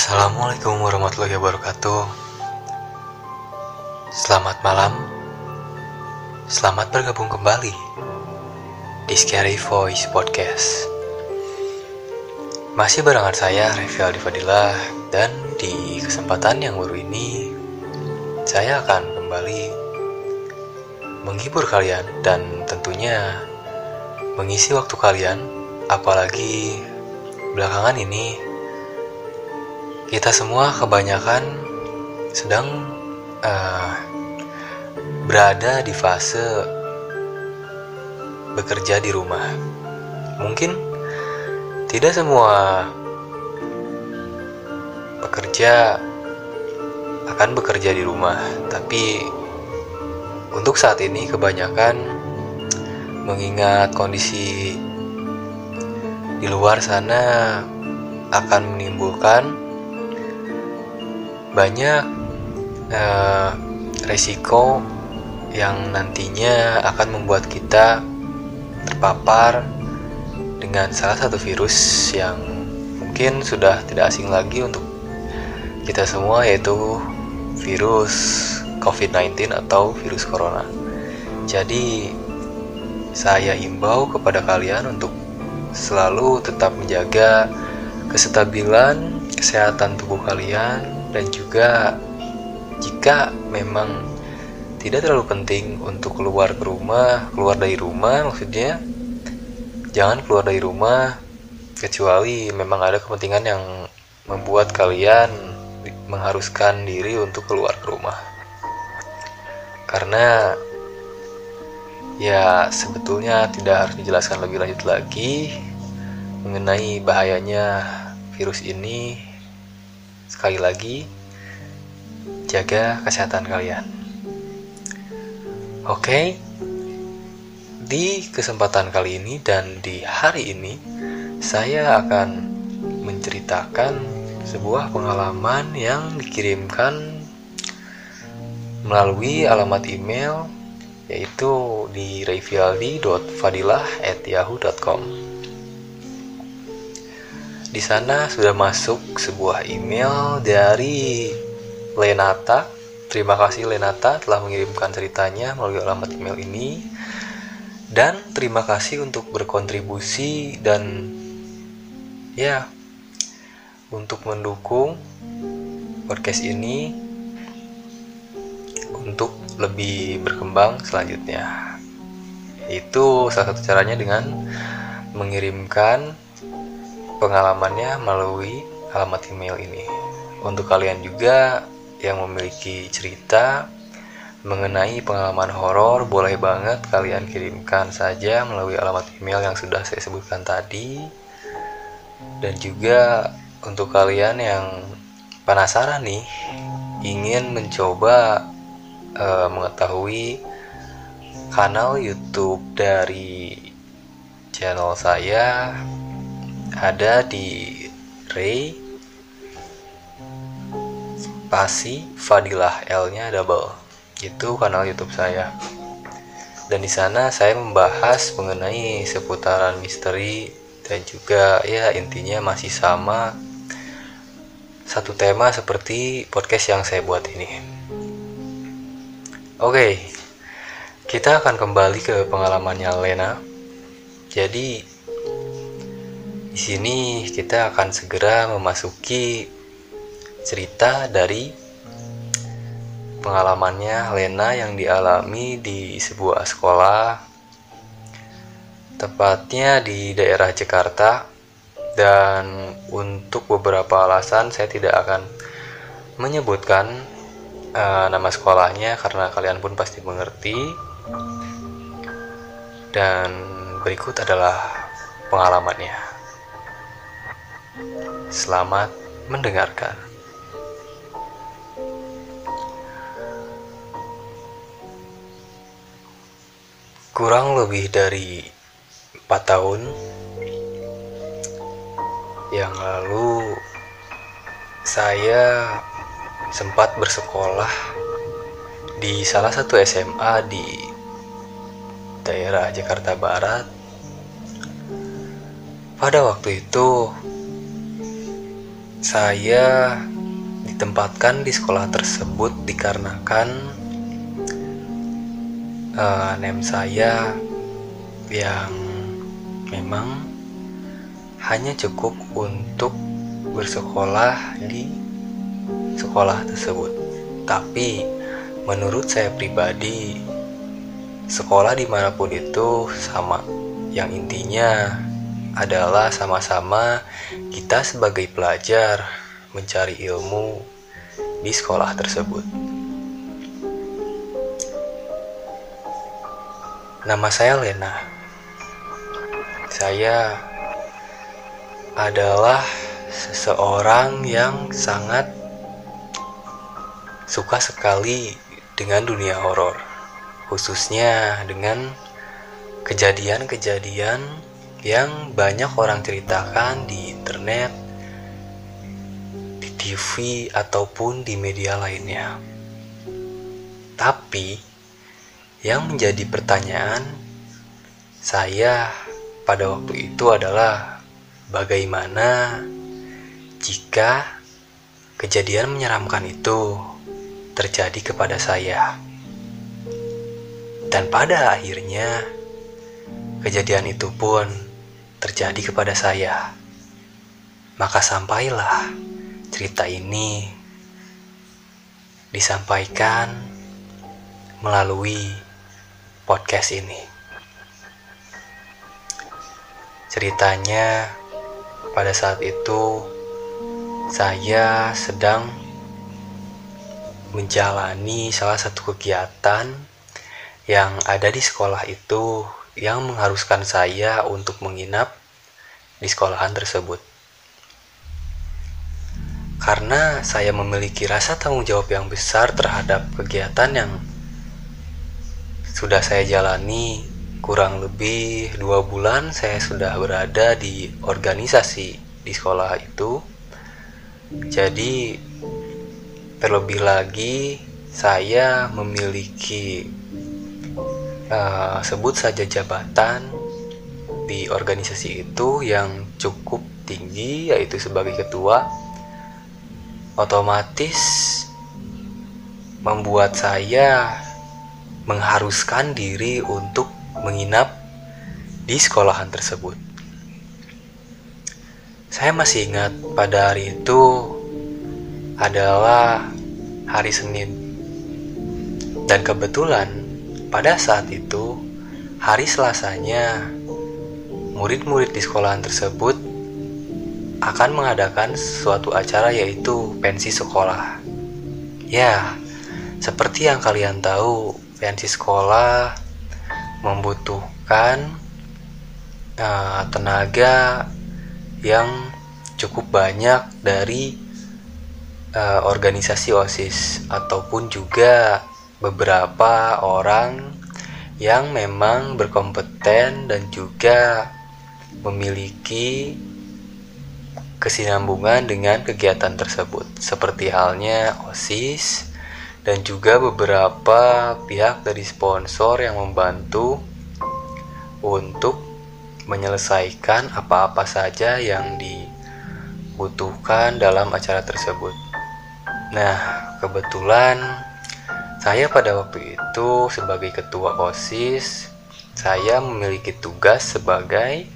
Assalamualaikum warahmatullahi wabarakatuh. Selamat malam. Selamat bergabung kembali di Scary Voice Podcast. Masih barengan saya Revi Fadilah dan di kesempatan yang baru ini saya akan kembali menghibur kalian dan tentunya mengisi waktu kalian apalagi belakangan ini kita semua kebanyakan sedang uh, berada di fase bekerja di rumah. Mungkin tidak semua pekerja akan bekerja di rumah, tapi untuk saat ini kebanyakan mengingat kondisi di luar sana akan menimbulkan banyak uh, resiko yang nantinya akan membuat kita terpapar dengan salah satu virus yang mungkin sudah tidak asing lagi untuk kita semua yaitu virus COVID-19 atau virus corona. Jadi saya imbau kepada kalian untuk selalu tetap menjaga kestabilan kesehatan tubuh kalian dan juga jika memang tidak terlalu penting untuk keluar ke rumah, keluar dari rumah maksudnya jangan keluar dari rumah kecuali memang ada kepentingan yang membuat kalian mengharuskan diri untuk keluar ke rumah. Karena ya sebetulnya tidak harus dijelaskan lebih lanjut lagi mengenai bahayanya virus ini Sekali lagi, jaga kesehatan kalian. Oke, di kesempatan kali ini dan di hari ini, saya akan menceritakan sebuah pengalaman yang dikirimkan melalui alamat email yaitu di revialdi.fadilah@yahoo.com. Di sana sudah masuk sebuah email dari Lenata. Terima kasih Lenata telah mengirimkan ceritanya melalui alamat email ini. Dan terima kasih untuk berkontribusi dan ya untuk mendukung podcast ini untuk lebih berkembang selanjutnya. Itu salah satu caranya dengan mengirimkan pengalamannya melalui alamat email ini. Untuk kalian juga yang memiliki cerita mengenai pengalaman horor, boleh banget kalian kirimkan saja melalui alamat email yang sudah saya sebutkan tadi. Dan juga untuk kalian yang penasaran nih, ingin mencoba uh, mengetahui kanal YouTube dari channel saya ada di Ray Pasi Fadilah L-nya double. Itu kanal YouTube saya. Dan di sana saya membahas mengenai seputaran misteri dan juga ya intinya masih sama satu tema seperti podcast yang saya buat ini. Oke, kita akan kembali ke pengalamannya Lena. Jadi di sini kita akan segera memasuki cerita dari pengalamannya Lena yang dialami di sebuah sekolah tepatnya di daerah Jakarta dan untuk beberapa alasan saya tidak akan menyebutkan uh, nama sekolahnya karena kalian pun pasti mengerti dan berikut adalah pengalamannya. Selamat mendengarkan. Kurang lebih dari empat tahun yang lalu, saya sempat bersekolah di salah satu SMA di daerah Jakarta Barat. Pada waktu itu, saya ditempatkan di sekolah tersebut dikarenakan uh, name saya yang memang hanya cukup untuk bersekolah di sekolah tersebut. Tapi menurut saya pribadi, sekolah di mana pun itu sama. Yang intinya adalah sama-sama kita sebagai pelajar mencari ilmu di sekolah tersebut. Nama saya Lena. Saya adalah seseorang yang sangat suka sekali dengan dunia horor, khususnya dengan kejadian-kejadian yang banyak orang ceritakan di internet, di TV, ataupun di media lainnya. Tapi, yang menjadi pertanyaan saya pada waktu itu adalah bagaimana jika kejadian menyeramkan itu terjadi kepada saya. Dan pada akhirnya, kejadian itu pun terjadi kepada saya. Maka sampailah cerita ini disampaikan melalui podcast ini. Ceritanya pada saat itu saya sedang menjalani salah satu kegiatan yang ada di sekolah itu yang mengharuskan saya untuk menginap di sekolahan tersebut. Karena saya memiliki rasa tanggung jawab yang besar terhadap kegiatan yang sudah saya jalani kurang lebih dua bulan saya sudah berada di organisasi di sekolah itu jadi terlebih lagi saya memiliki uh, sebut saja jabatan di organisasi itu yang cukup tinggi yaitu sebagai ketua otomatis membuat saya mengharuskan diri untuk menginap di sekolahan tersebut. Saya masih ingat pada hari itu adalah hari Senin. Dan kebetulan pada saat itu hari Selasanya murid-murid di sekolahan tersebut akan mengadakan suatu acara yaitu pensi sekolah. Ya, seperti yang kalian tahu, pensi sekolah membutuhkan uh, tenaga yang cukup banyak dari uh, organisasi OSIS ataupun juga beberapa orang yang memang berkompeten dan juga memiliki kesinambungan dengan kegiatan tersebut seperti halnya OSIS dan juga beberapa pihak dari sponsor yang membantu untuk menyelesaikan apa-apa saja yang dibutuhkan dalam acara tersebut. Nah, kebetulan saya pada waktu itu sebagai ketua OSIS, saya memiliki tugas sebagai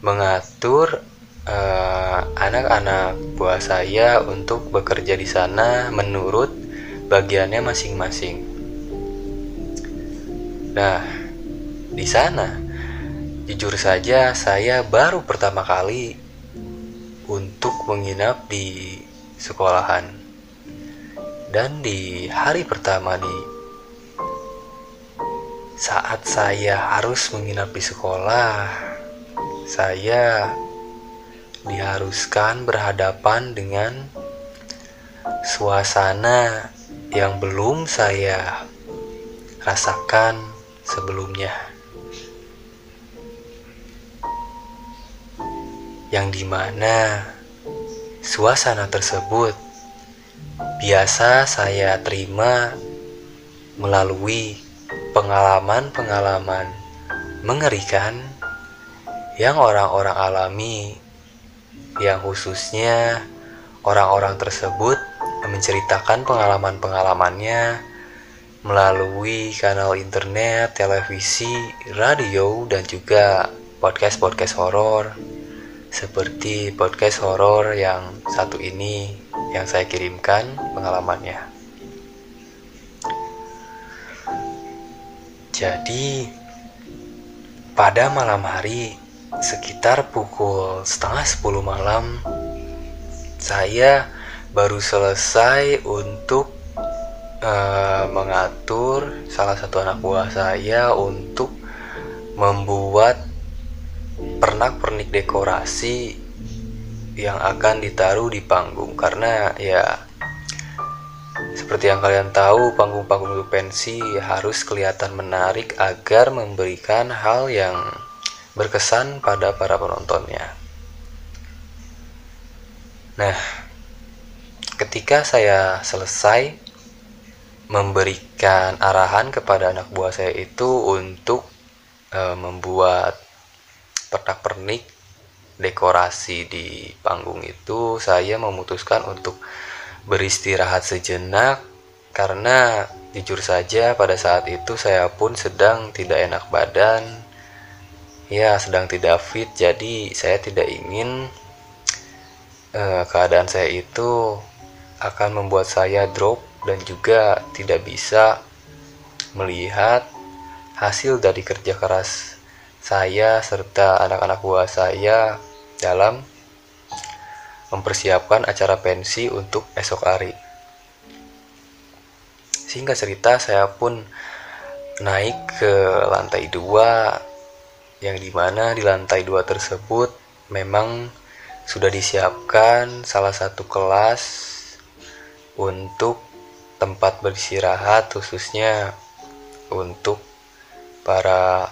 mengatur eh, anak-anak uh, buah saya untuk bekerja di sana menurut bagiannya masing-masing. Nah, di sana Jujur saja, saya baru pertama kali untuk menginap di sekolahan. Dan di hari pertama di saat saya harus menginap di sekolah, saya diharuskan berhadapan dengan suasana yang belum saya rasakan sebelumnya. yang di mana suasana tersebut biasa saya terima melalui pengalaman-pengalaman mengerikan yang orang-orang alami yang khususnya orang-orang tersebut menceritakan pengalaman-pengalamannya melalui kanal internet, televisi, radio, dan juga podcast-podcast horor seperti podcast horor yang satu ini yang saya kirimkan pengalamannya. Jadi pada malam hari sekitar pukul setengah sepuluh malam saya baru selesai untuk uh, mengatur salah satu anak buah saya untuk membuat pernak-pernik dekorasi yang akan ditaruh di panggung karena ya seperti yang kalian tahu panggung-panggung pensi harus kelihatan menarik agar memberikan hal yang berkesan pada para penontonnya. Nah, ketika saya selesai memberikan arahan kepada anak buah saya itu untuk e, membuat pernak-pernik dekorasi di panggung itu saya memutuskan untuk beristirahat sejenak. Karena jujur saja pada saat itu saya pun sedang tidak enak badan. Ya sedang tidak fit. Jadi saya tidak ingin e, keadaan saya itu akan membuat saya drop dan juga tidak bisa melihat hasil dari kerja keras saya serta anak-anak buah saya dalam mempersiapkan acara pensi untuk esok hari. Sehingga cerita, saya pun naik ke lantai dua, yang di mana di lantai dua tersebut memang sudah disiapkan salah satu kelas untuk tempat beristirahat khususnya untuk para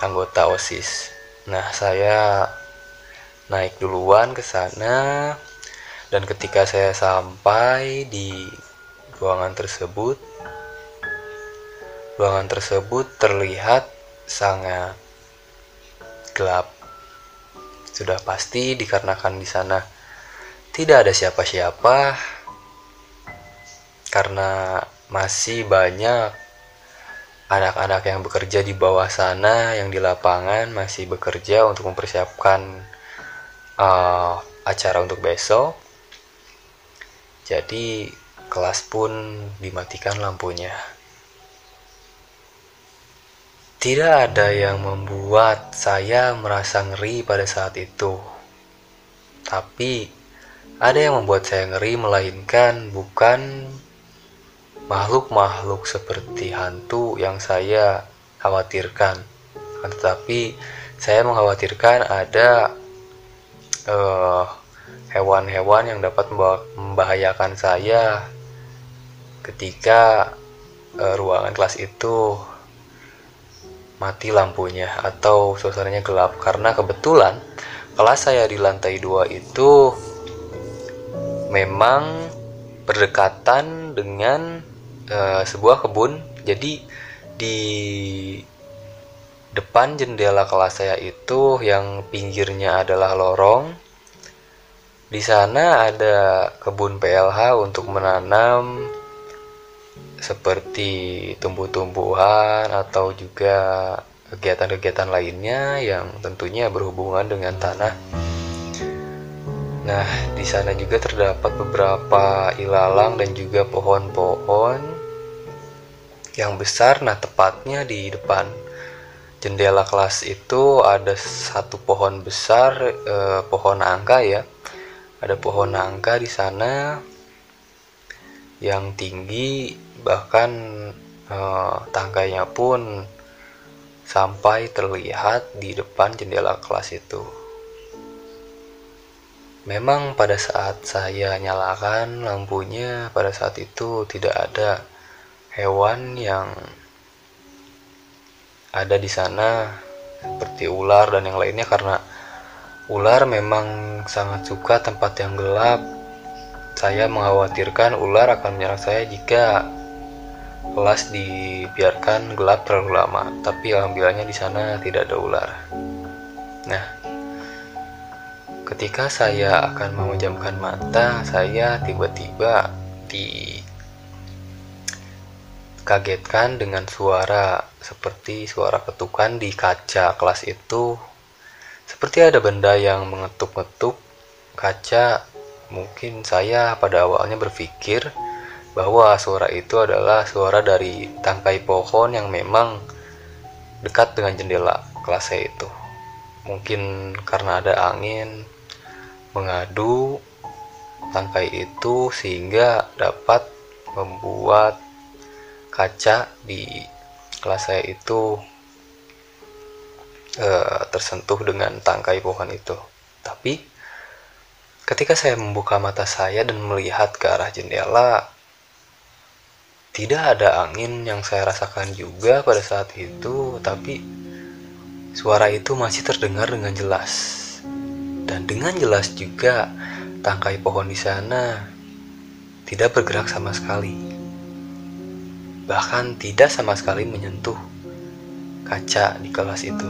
anggota OSIS. Nah, saya naik duluan ke sana dan ketika saya sampai di ruangan tersebut ruangan tersebut terlihat sangat gelap. Sudah pasti dikarenakan di sana tidak ada siapa-siapa karena masih banyak anak-anak yang bekerja di bawah sana yang di lapangan masih bekerja untuk mempersiapkan uh, acara untuk besok. Jadi kelas pun dimatikan lampunya. Tidak ada yang membuat saya merasa ngeri pada saat itu. Tapi ada yang membuat saya ngeri melainkan bukan makhluk-makhluk seperti hantu yang saya khawatirkan. Tetapi saya mengkhawatirkan ada hewan hewan-hewan yang dapat membahayakan saya ketika uh, ruangan kelas itu mati lampunya atau suasananya gelap. Karena kebetulan kelas saya di lantai dua itu memang berdekatan dengan uh, sebuah kebun. Jadi di depan jendela kelas saya itu yang pinggirnya adalah lorong di sana ada kebun PLH untuk menanam seperti tumbuh-tumbuhan atau juga kegiatan-kegiatan lainnya yang tentunya berhubungan dengan tanah. Nah, di sana juga terdapat beberapa ilalang dan juga pohon-pohon yang besar. Nah, tepatnya di depan jendela kelas itu ada satu pohon besar, eh, pohon angka ya. Ada pohon angka di sana yang tinggi, bahkan eh, tangganya pun sampai terlihat di depan jendela kelas itu. Memang pada saat saya nyalakan lampunya, pada saat itu tidak ada hewan yang ada di sana seperti ular dan yang lainnya karena ular memang sangat suka tempat yang gelap. Saya mengkhawatirkan ular akan menyerang saya jika kelas dibiarkan gelap terlalu lama. Tapi alhamdulillahnya di sana tidak ada ular. Nah, ketika saya akan memejamkan mata, saya tiba-tiba dikagetkan dengan suara seperti suara ketukan di kaca kelas itu. Seperti ada benda yang mengetuk-ngetuk kaca. Mungkin saya pada awalnya berpikir bahwa suara itu adalah suara dari tangkai pohon yang memang dekat dengan jendela kelas saya itu mungkin karena ada angin mengadu tangkai itu sehingga dapat membuat kaca di kelas saya itu uh, tersentuh dengan tangkai pohon itu. Tapi ketika saya membuka mata saya dan melihat ke arah jendela, tidak ada angin yang saya rasakan juga pada saat itu, tapi Suara itu masih terdengar dengan jelas. Dan dengan jelas juga tangkai pohon di sana tidak bergerak sama sekali. Bahkan tidak sama sekali menyentuh kaca di kelas itu.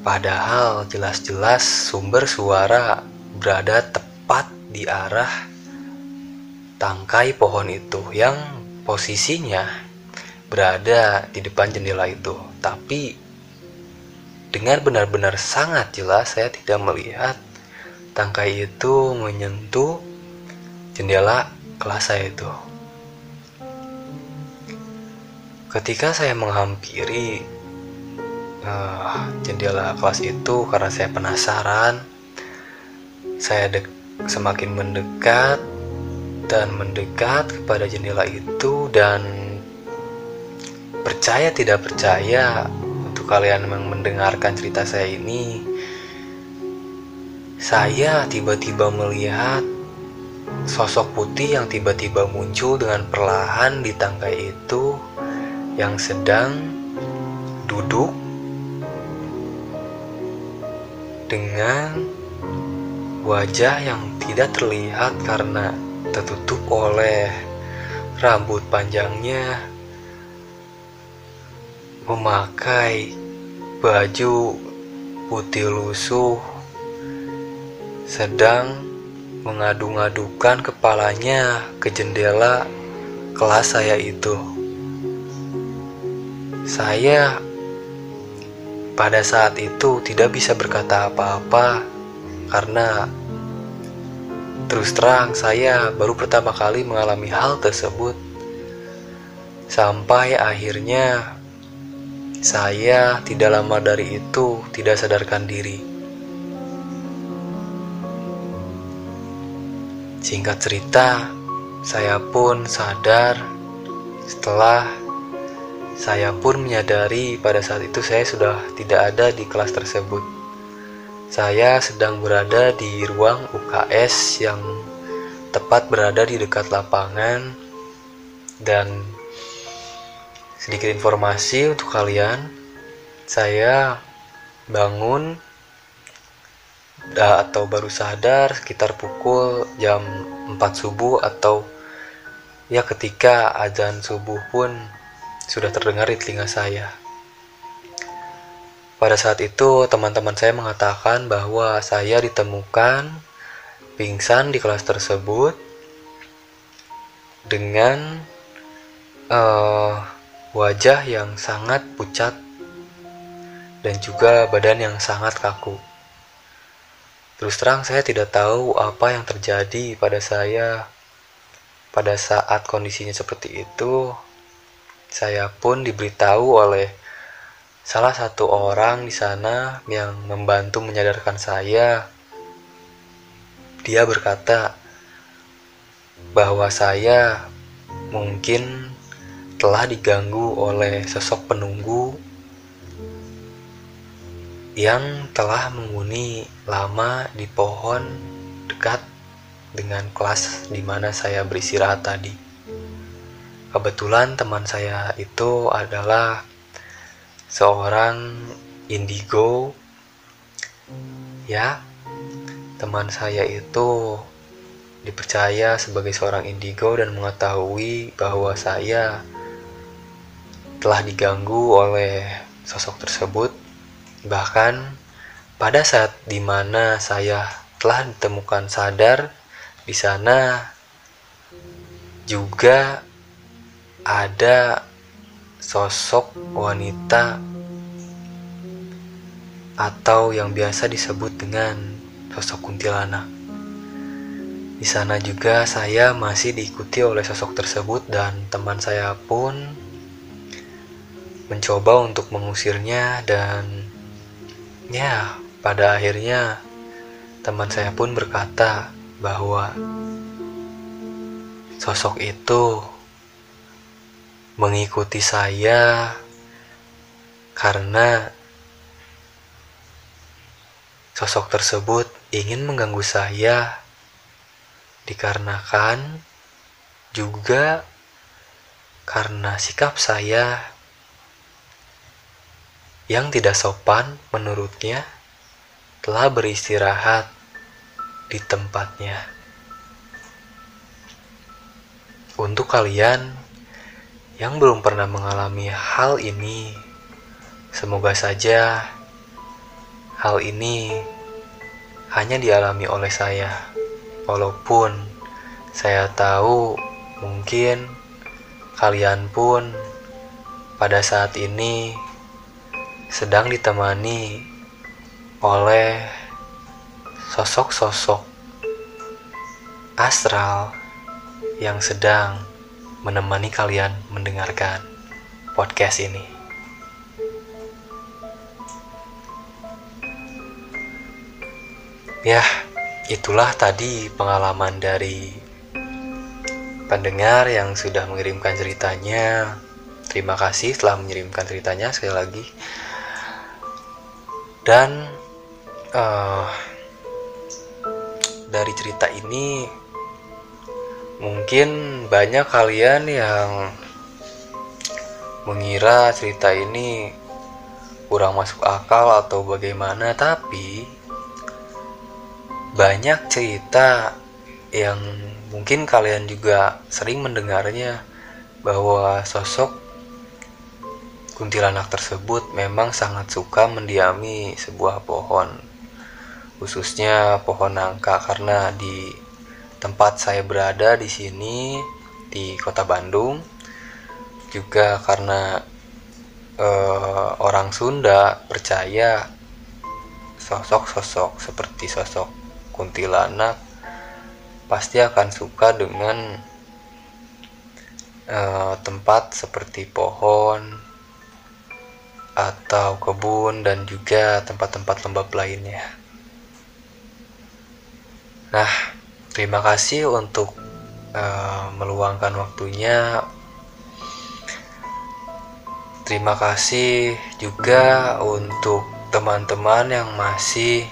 Padahal jelas-jelas sumber suara berada tepat di arah tangkai pohon itu yang posisinya berada di depan jendela itu. Tapi dengan benar-benar sangat jelas saya tidak melihat tangkai itu menyentuh jendela kelas saya itu. Ketika saya menghampiri uh, jendela kelas itu karena saya penasaran, saya dek semakin mendekat dan mendekat kepada jendela itu dan Percaya tidak percaya untuk kalian yang mendengarkan cerita saya ini, saya tiba-tiba melihat sosok putih yang tiba-tiba muncul dengan perlahan di tangkai itu yang sedang duduk dengan wajah yang tidak terlihat karena tertutup oleh rambut panjangnya memakai baju putih lusuh, sedang mengadu-ngadukan kepalanya ke jendela kelas saya itu. Saya pada saat itu tidak bisa berkata apa-apa karena terus terang saya baru pertama kali mengalami hal tersebut. Sampai akhirnya saya tidak lama dari itu tidak sadarkan diri. Singkat cerita, saya pun sadar setelah saya pun menyadari pada saat itu saya sudah tidak ada di kelas tersebut. Saya sedang berada di ruang UKS yang tepat berada di dekat lapangan dan Sedikit informasi untuk kalian, saya bangun atau baru sadar sekitar pukul jam 4 subuh atau ya ketika azan subuh pun sudah terdengar di telinga saya. Pada saat itu teman-teman saya mengatakan bahwa saya ditemukan pingsan di kelas tersebut dengan uh, wajah yang sangat pucat, dan juga badan yang sangat kaku. Terus terang saya tidak tahu apa yang terjadi pada saya pada saat kondisinya seperti itu. Saya pun diberitahu oleh salah satu orang di sana yang membantu menyadarkan saya. Dia berkata bahwa saya mungkin telah diganggu oleh sosok penunggu yang telah menghuni lama di pohon dekat dengan kelas di mana saya beristirahat tadi. Kebetulan teman saya itu adalah seorang indigo. Ya, teman saya itu dipercaya sebagai seorang indigo dan mengetahui bahwa saya telah diganggu oleh sosok tersebut. Bahkan pada saat di mana saya telah ditemukan sadar di sana juga ada sosok wanita atau yang biasa disebut dengan sosok kuntilanak. Di sana juga saya masih diikuti oleh sosok tersebut dan teman saya pun mencoba untuk mengusirnya dan ya pada akhirnya teman saya pun berkata bahwa sosok itu mengikuti saya karena Sosok tersebut ingin mengganggu saya dikarenakan juga karena sikap saya yang tidak sopan menurutnya telah beristirahat di tempatnya. Untuk kalian yang belum pernah mengalami hal ini, semoga saja Hal ini hanya dialami oleh saya, walaupun saya tahu mungkin kalian pun pada saat ini sedang ditemani oleh sosok-sosok astral yang sedang menemani kalian mendengarkan podcast ini. Ya, itulah tadi pengalaman dari pendengar yang sudah mengirimkan ceritanya. Terima kasih telah mengirimkan ceritanya sekali lagi. Dan uh, dari cerita ini mungkin banyak kalian yang mengira cerita ini kurang masuk akal atau bagaimana, tapi banyak cerita yang mungkin kalian juga sering mendengarnya bahwa sosok kuntilanak tersebut memang sangat suka mendiami sebuah pohon khususnya pohon nangka karena di tempat saya berada di sini di kota Bandung juga karena uh, orang Sunda percaya sosok-sosok seperti sosok kuntilanak pasti akan suka dengan uh, tempat seperti pohon atau kebun dan juga tempat-tempat lembab lainnya. Nah, terima kasih untuk uh, meluangkan waktunya. Terima kasih juga untuk teman-teman yang masih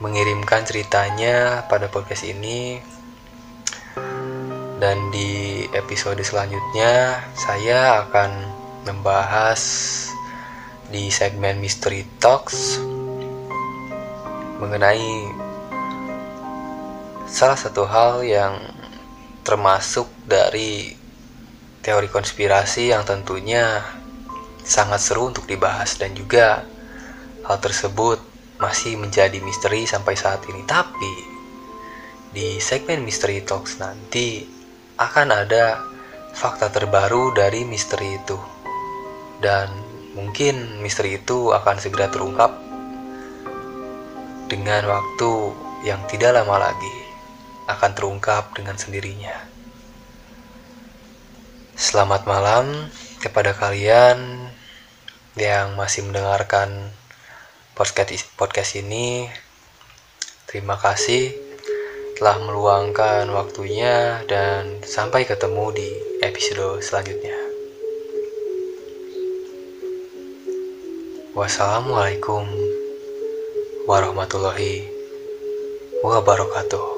mengirimkan ceritanya pada podcast ini dan di episode selanjutnya saya akan membahas di segmen Mystery Talks mengenai salah satu hal yang termasuk dari teori konspirasi yang tentunya sangat seru untuk dibahas dan juga hal tersebut masih menjadi misteri sampai saat ini. Tapi di segmen Mystery Talks nanti akan ada fakta terbaru dari misteri itu. Dan mungkin misteri itu akan segera terungkap dengan waktu yang tidak lama lagi akan terungkap dengan sendirinya. Selamat malam kepada kalian yang masih mendengarkan podcast podcast ini. Terima kasih telah meluangkan waktunya dan sampai ketemu di episode selanjutnya. Wassalamualaikum warahmatullahi wabarakatuh.